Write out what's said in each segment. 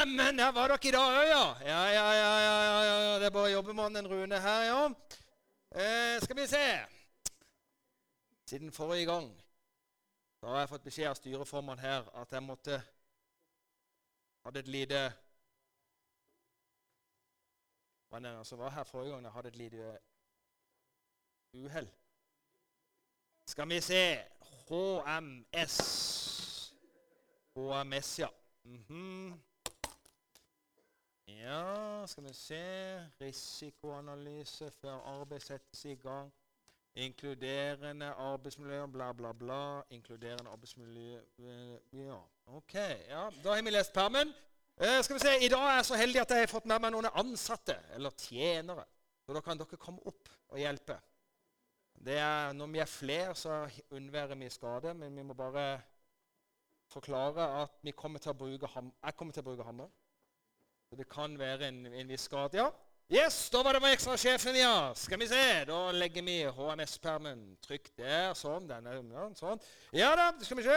Neimen, her var dere i dag òg, ja. Ja, ja, ja, ja, ja. Det er bare jobbemannen Rune her, ja. Eh, skal vi se Siden forrige gang så har jeg fått beskjed av styreformannen her at jeg måtte Hadde et lite Hva er det som var her forrige gang? Jeg hadde et lite uhell. Skal vi se HMS. HMS, ja. Mhm. Ja, skal vi se Risikoanalyse før arbeid settes i gang. Inkluderende arbeidsmiljø, bla, bla, bla. Inkluderende arbeidsmiljø eh, Ja, OK. ja, Da har vi lest permen. Eh, skal vi se, I dag er jeg så heldig at jeg har fått med meg noen ansatte, eller tjenere. Så da kan dere komme opp og hjelpe. Er, når vi er flere, så unnværer vi skade, men vi må bare forklare at kommer ham, jeg kommer til å bruke hammer. Så det kan være en, en viss grad, Ja. Yes, da var det med ekstrasjefen, ja. Skal vi se. Da legger vi HMS-permen. Trykk der. Sånn. Denne, ja, sånn. Ja da, skal vi se.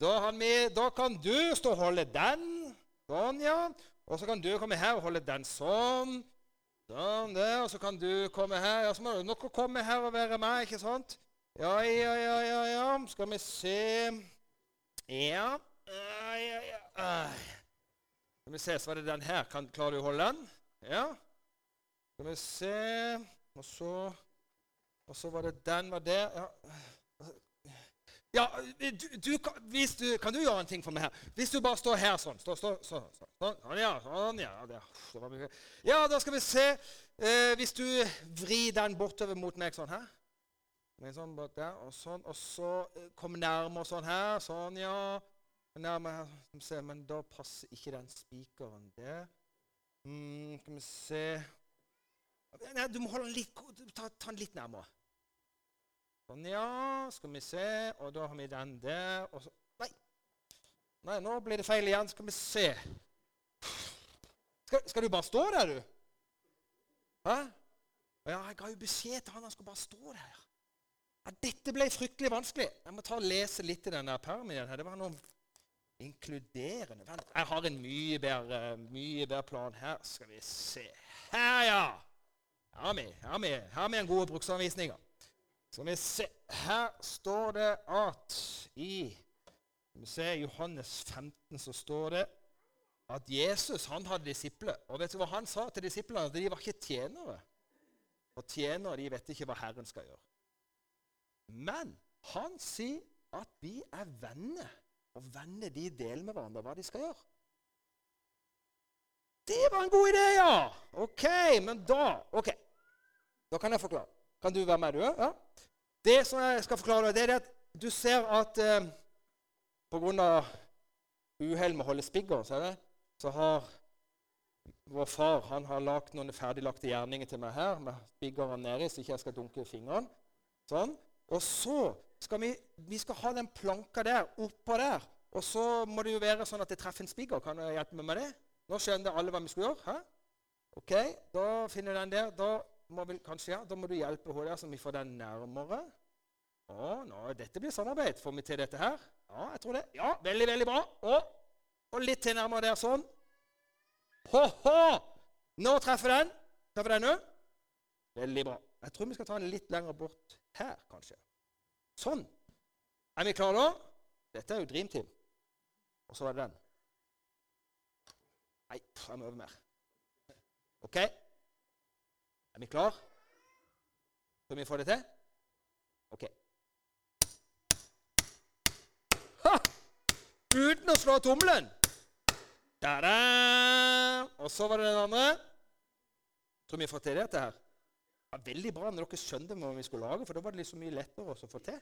Da, vi, da, kan du stå og holde den. Sånn, ja. Og så kan du komme her og holde den sånn. Sånn der. Og så kan du komme her. Ja, så må du komme her og være med, ikke sant? Ja, ja, ja, ja. ja. Skal vi se Ja. Ja, ja, ja. Skal vi se, så var det den her. Kan, klarer du å holde den? Ja. Skal vi se Og så Og så var det den var der. Ja, ja du, du, Kan du gjøre en ting for meg her? Hvis du bare står her sånn stå, stå, så, Sånn, sånn, ja. Sånn, ja, ja, da skal vi se. Eh, hvis du vrir den bortover mot meg sånn her sånn bak der, og sånn, og så kom komme nærmere sånn her. Sånn, ja. Nærmere her. Men da passer ikke den spikeren der. Mm, skal vi se Nei, du må holde den litt, ta, ta den litt nærmere. Sånn, ja. Skal vi se. Og da har vi den der. Og så Nei. Nei, nå blir det feil igjen. Skal vi se. Skal, skal du bare stå der, du? Hæ? Ja, jeg ga jo beskjed til han han skulle bare stå der. Ja, dette ble fryktelig vanskelig. Jeg må ta og lese litt i denne permen igjen. Det var noe inkluderende Jeg har en mye bedre, mye bedre plan her. Skal vi se Her, ja! Her har vi, her vi, en god bruksanvisning. Skal vi se Her står det at i vi se, Johannes 15 så står det at Jesus han hadde disipler. Og vet du hva han sa til disiplene? De var ikke tjenere. Og tjenere de vet ikke hva Herren skal gjøre. Men han sier at vi er venner, og venner de deler med hverandre hva de skal gjøre. Det var en god idé, ja! Ok, men da Ok, da kan jeg forklare. Kan du være med, du? Ja? Det som jeg skal forklare, det er at du ser at eh, pga. uhell med å holde spigger, så, så har vår far han har lagt noen ferdiglagte gjerninger til meg her med spiggeren nedi, så ikke jeg skal dunke fingrene. Sånn. Og så skal vi, vi skal ha den planka der oppå der. Og så må det jo være sånn at det treffer en spigger. Kan du hjelpe meg med det? Nå skjønner alle hva vi skal gjøre. Hæ? Ok, Da finner du den der. Da må, vi, kanskje, ja, da må du hjelpe henne der, så vi får den nærmere. Å, nå, dette blir samarbeid. Får vi til dette her? Ja, jeg tror det. Ja, Veldig, veldig bra. Og, og litt til nærmere der, sånn. Ho-ho! Nå treffer den. Treffer den nå? Veldig bra. Jeg tror vi skal ta den litt lenger bort her, kanskje. Sånn. Er vi klare da? Dette er jo Dream Team. Og så er det den. Nei, jeg må øve mer. OK? Er vi klar? Skal vi få det til? OK. Ha! Uten å slå tommelen. Da-da! Og så var det den andre. Tror vi får til dette her var veldig bra når dere skjønte hva vi skulle lage, for da var det liksom mye lettere å få til.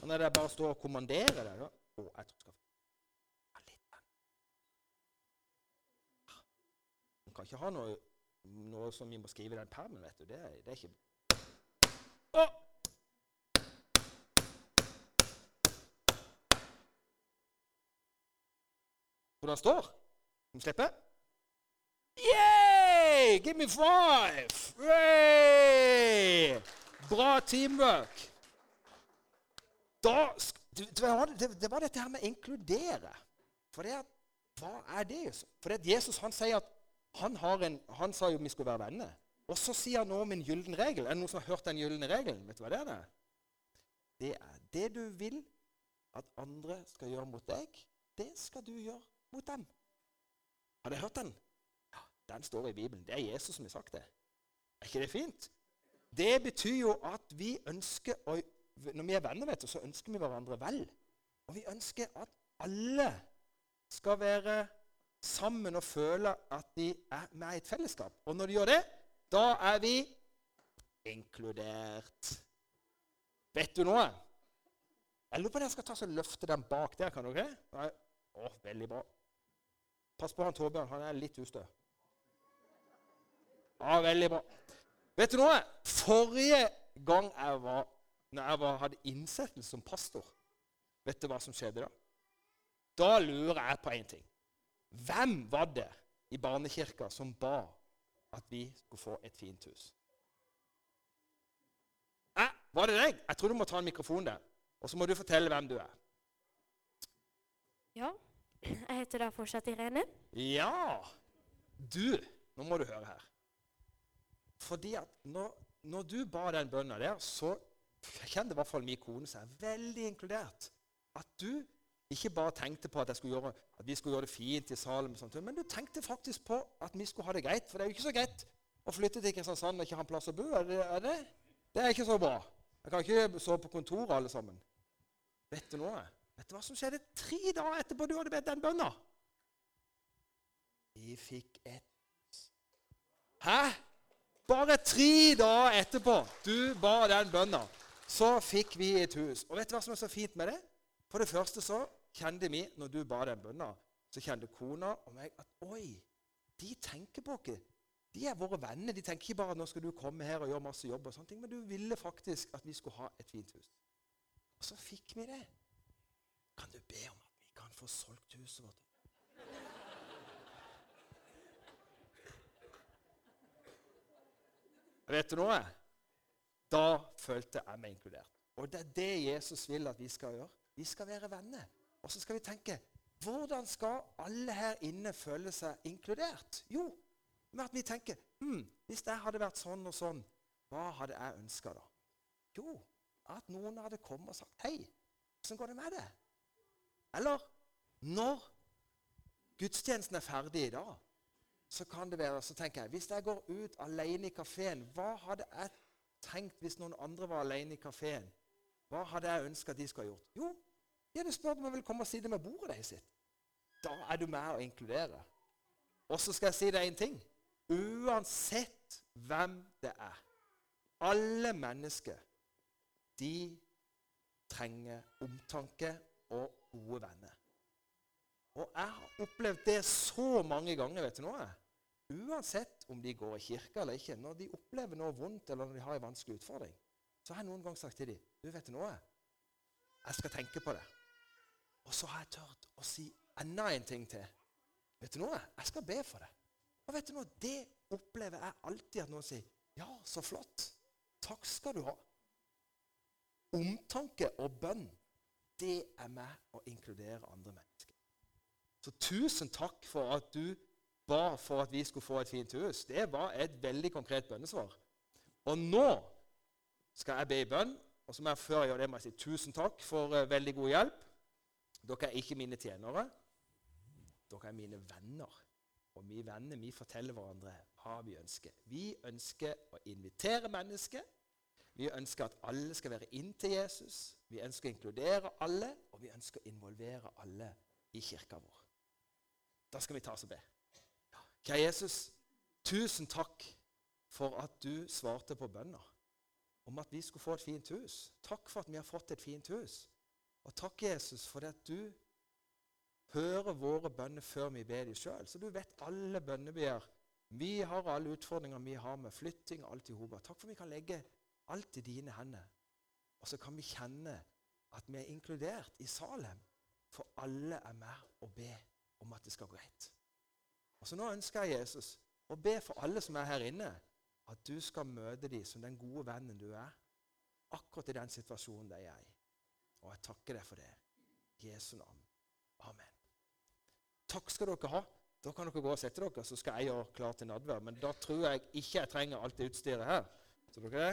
Og når det bare står og kommanderer det da, å, jeg tror skal ha litt Man kan ikke ha noe, noe som vi må skrive i den permen, vet du. Det, det er ikke Å! Hvordan står? Vi slippe? Yeah! Give me five! Hey! Bra teamwork. Da, det, var dette her med å inkludere. For det hva er det? For det Jesus han sier at han, en, han sa jo vi skulle være venner. Og så sier han noe om en gyllen regel. Er det noen som har hørt den gylne regelen? Vet du hva det er? Det er det du vil at andre skal gjøre mot deg, det skal du gjøre mot dem. Har dere hørt den? Den står i Bibelen. Det er Jesus som har sagt det. Er ikke det fint? Det betyr jo at vi ønsker å, Når vi er venner, vet du, så ønsker vi hverandre vel. Og vi ønsker at alle skal være sammen og føle at de er med i et fellesskap. Og når de gjør det, da er vi inkludert. Vet du noe? Jeg lurer på om jeg skal ta og løfte den bak der. kan dere? Nei. Å, veldig bra. Pass på han Torbjørn. Han er litt ustø. Ja, veldig bra. Vet du noe? Forrige gang jeg var, når jeg var, hadde innsettelse som pastor, vet du hva som skjedde da? Da lurer jeg på én ting. Hvem var det i barnekirka som ba at vi skulle få et fint hus? Eh, var det deg? Jeg tror du må ta en mikrofon der. Og så må du fortelle hvem du er. Ja, jeg heter da fortsatt Irene. Ja! Du, nå må du høre her. Fordi at når, når du ba den bønna der, så kjente i hvert fall min kone seg veldig inkludert. At du ikke bare tenkte på at, gjøre, at vi skulle gjøre det fint i Salem, sånt, men du tenkte faktisk på at vi skulle ha det greit. For det er jo ikke så greit å flytte til Kristiansand og ikke ha en plass å bo. Er det, er det? det er ikke så bra. Jeg kan ikke sove på kontoret, alle sammen. Vet du noe? Vet du hva som skjedde tre dager etterpå du hadde bedt den bønna? Vi fikk et Hæ? Bare tre dager etterpå du ba den bønna, så fikk vi et hus. Og vet du hva som er så fint med det? For det første så kjente vi, når du ba den bønna, så kjente kona og meg at Oi, de tenker på oss. De er våre venner. De tenker ikke bare at nå skal du komme her og gjøre masse jobb, og sånne ting, men du ville faktisk at vi skulle ha et fint hus. Og så fikk vi det. Kan du be om at vi kan få solgt huset vårt? Vet du noe? Da følte jeg meg inkludert. Og det er det Jesus vil at vi skal gjøre. Vi skal være venner. Og så skal vi tenke hvordan skal alle her inne føle seg inkludert? Jo, med at vi tenker hm, hvis jeg hadde vært sånn og sånn, hva hadde jeg ønska da? Jo, at noen hadde kommet og sagt Hei, åssen går det med det? Eller når gudstjenesten er ferdig i dag, så kan det være Så tenker jeg hvis jeg går ut alene i kafeen, hva hadde jeg tenkt hvis noen andre var alene i kafeen? Hva hadde jeg ønska de skulle ha gjort? Jo, de hadde spurt om jeg ville komme og sitte med bordet deres sitt. Da er du med å inkludere. Og så skal jeg si deg en ting. Uansett hvem det er, alle mennesker de trenger omtanke og gode venner. Og jeg har opplevd det så mange ganger. vet du noe? Uansett om de går i kirka eller ikke, når de opplever noe vondt eller når de har en vanskelig utfordring, så har jeg noen gang sagt til dem du vet du noe? Jeg skal tenke på det. Og så har jeg tørt å si enda en ting til. Vet du noe? Jeg skal be for det. Og vet du noe? Det opplever jeg alltid at noen sier. Ja, så flott. Takk skal du ha. Omtanke og bønn, det er med å inkludere andre mennesker. Så tusen takk for at du ba for at vi skulle få et fint hus. Det var et veldig konkret bønnesvar. Og nå skal jeg be i bønn. Og som jeg før gjør det, må jeg si tusen takk for uh, veldig god hjelp. Dere er ikke mine tjenere. Dere er mine venner. Og vi venner vi forteller hverandre hva vi ønsker. Vi ønsker å invitere mennesker vi ønsker at alle skal være inn til Jesus. Vi ønsker å inkludere alle, og vi ønsker å involvere alle i kirka vår. Da skal vi ta oss og be. Kjære Jesus, tusen takk for at du svarte på bønner om at vi skulle få et fint hus. Takk for at vi har fått et fint hus. Og takk, Jesus, for at du hører våre bønner før vi ber dem sjøl. Så du vet alle bønnebegjær. Vi har alle utfordringer vi har med flytting og alt i hop. Takk for at vi kan legge alt i dine hender. Og så kan vi kjenne at vi er inkludert i Salem, for alle er med og be om at det skal gå greit. Og så Nå ønsker jeg Jesus å be for alle som er her inne, at du skal møte dem som den gode vennen du er, akkurat i den situasjonen de er i. Og jeg takker deg for det. Jesu navn. Amen. Takk skal dere ha. Da kan dere gå og sette dere, så skal jeg gjøre klar til nadvær. Men da tror jeg ikke jeg trenger alt det utstyret her. Så dere?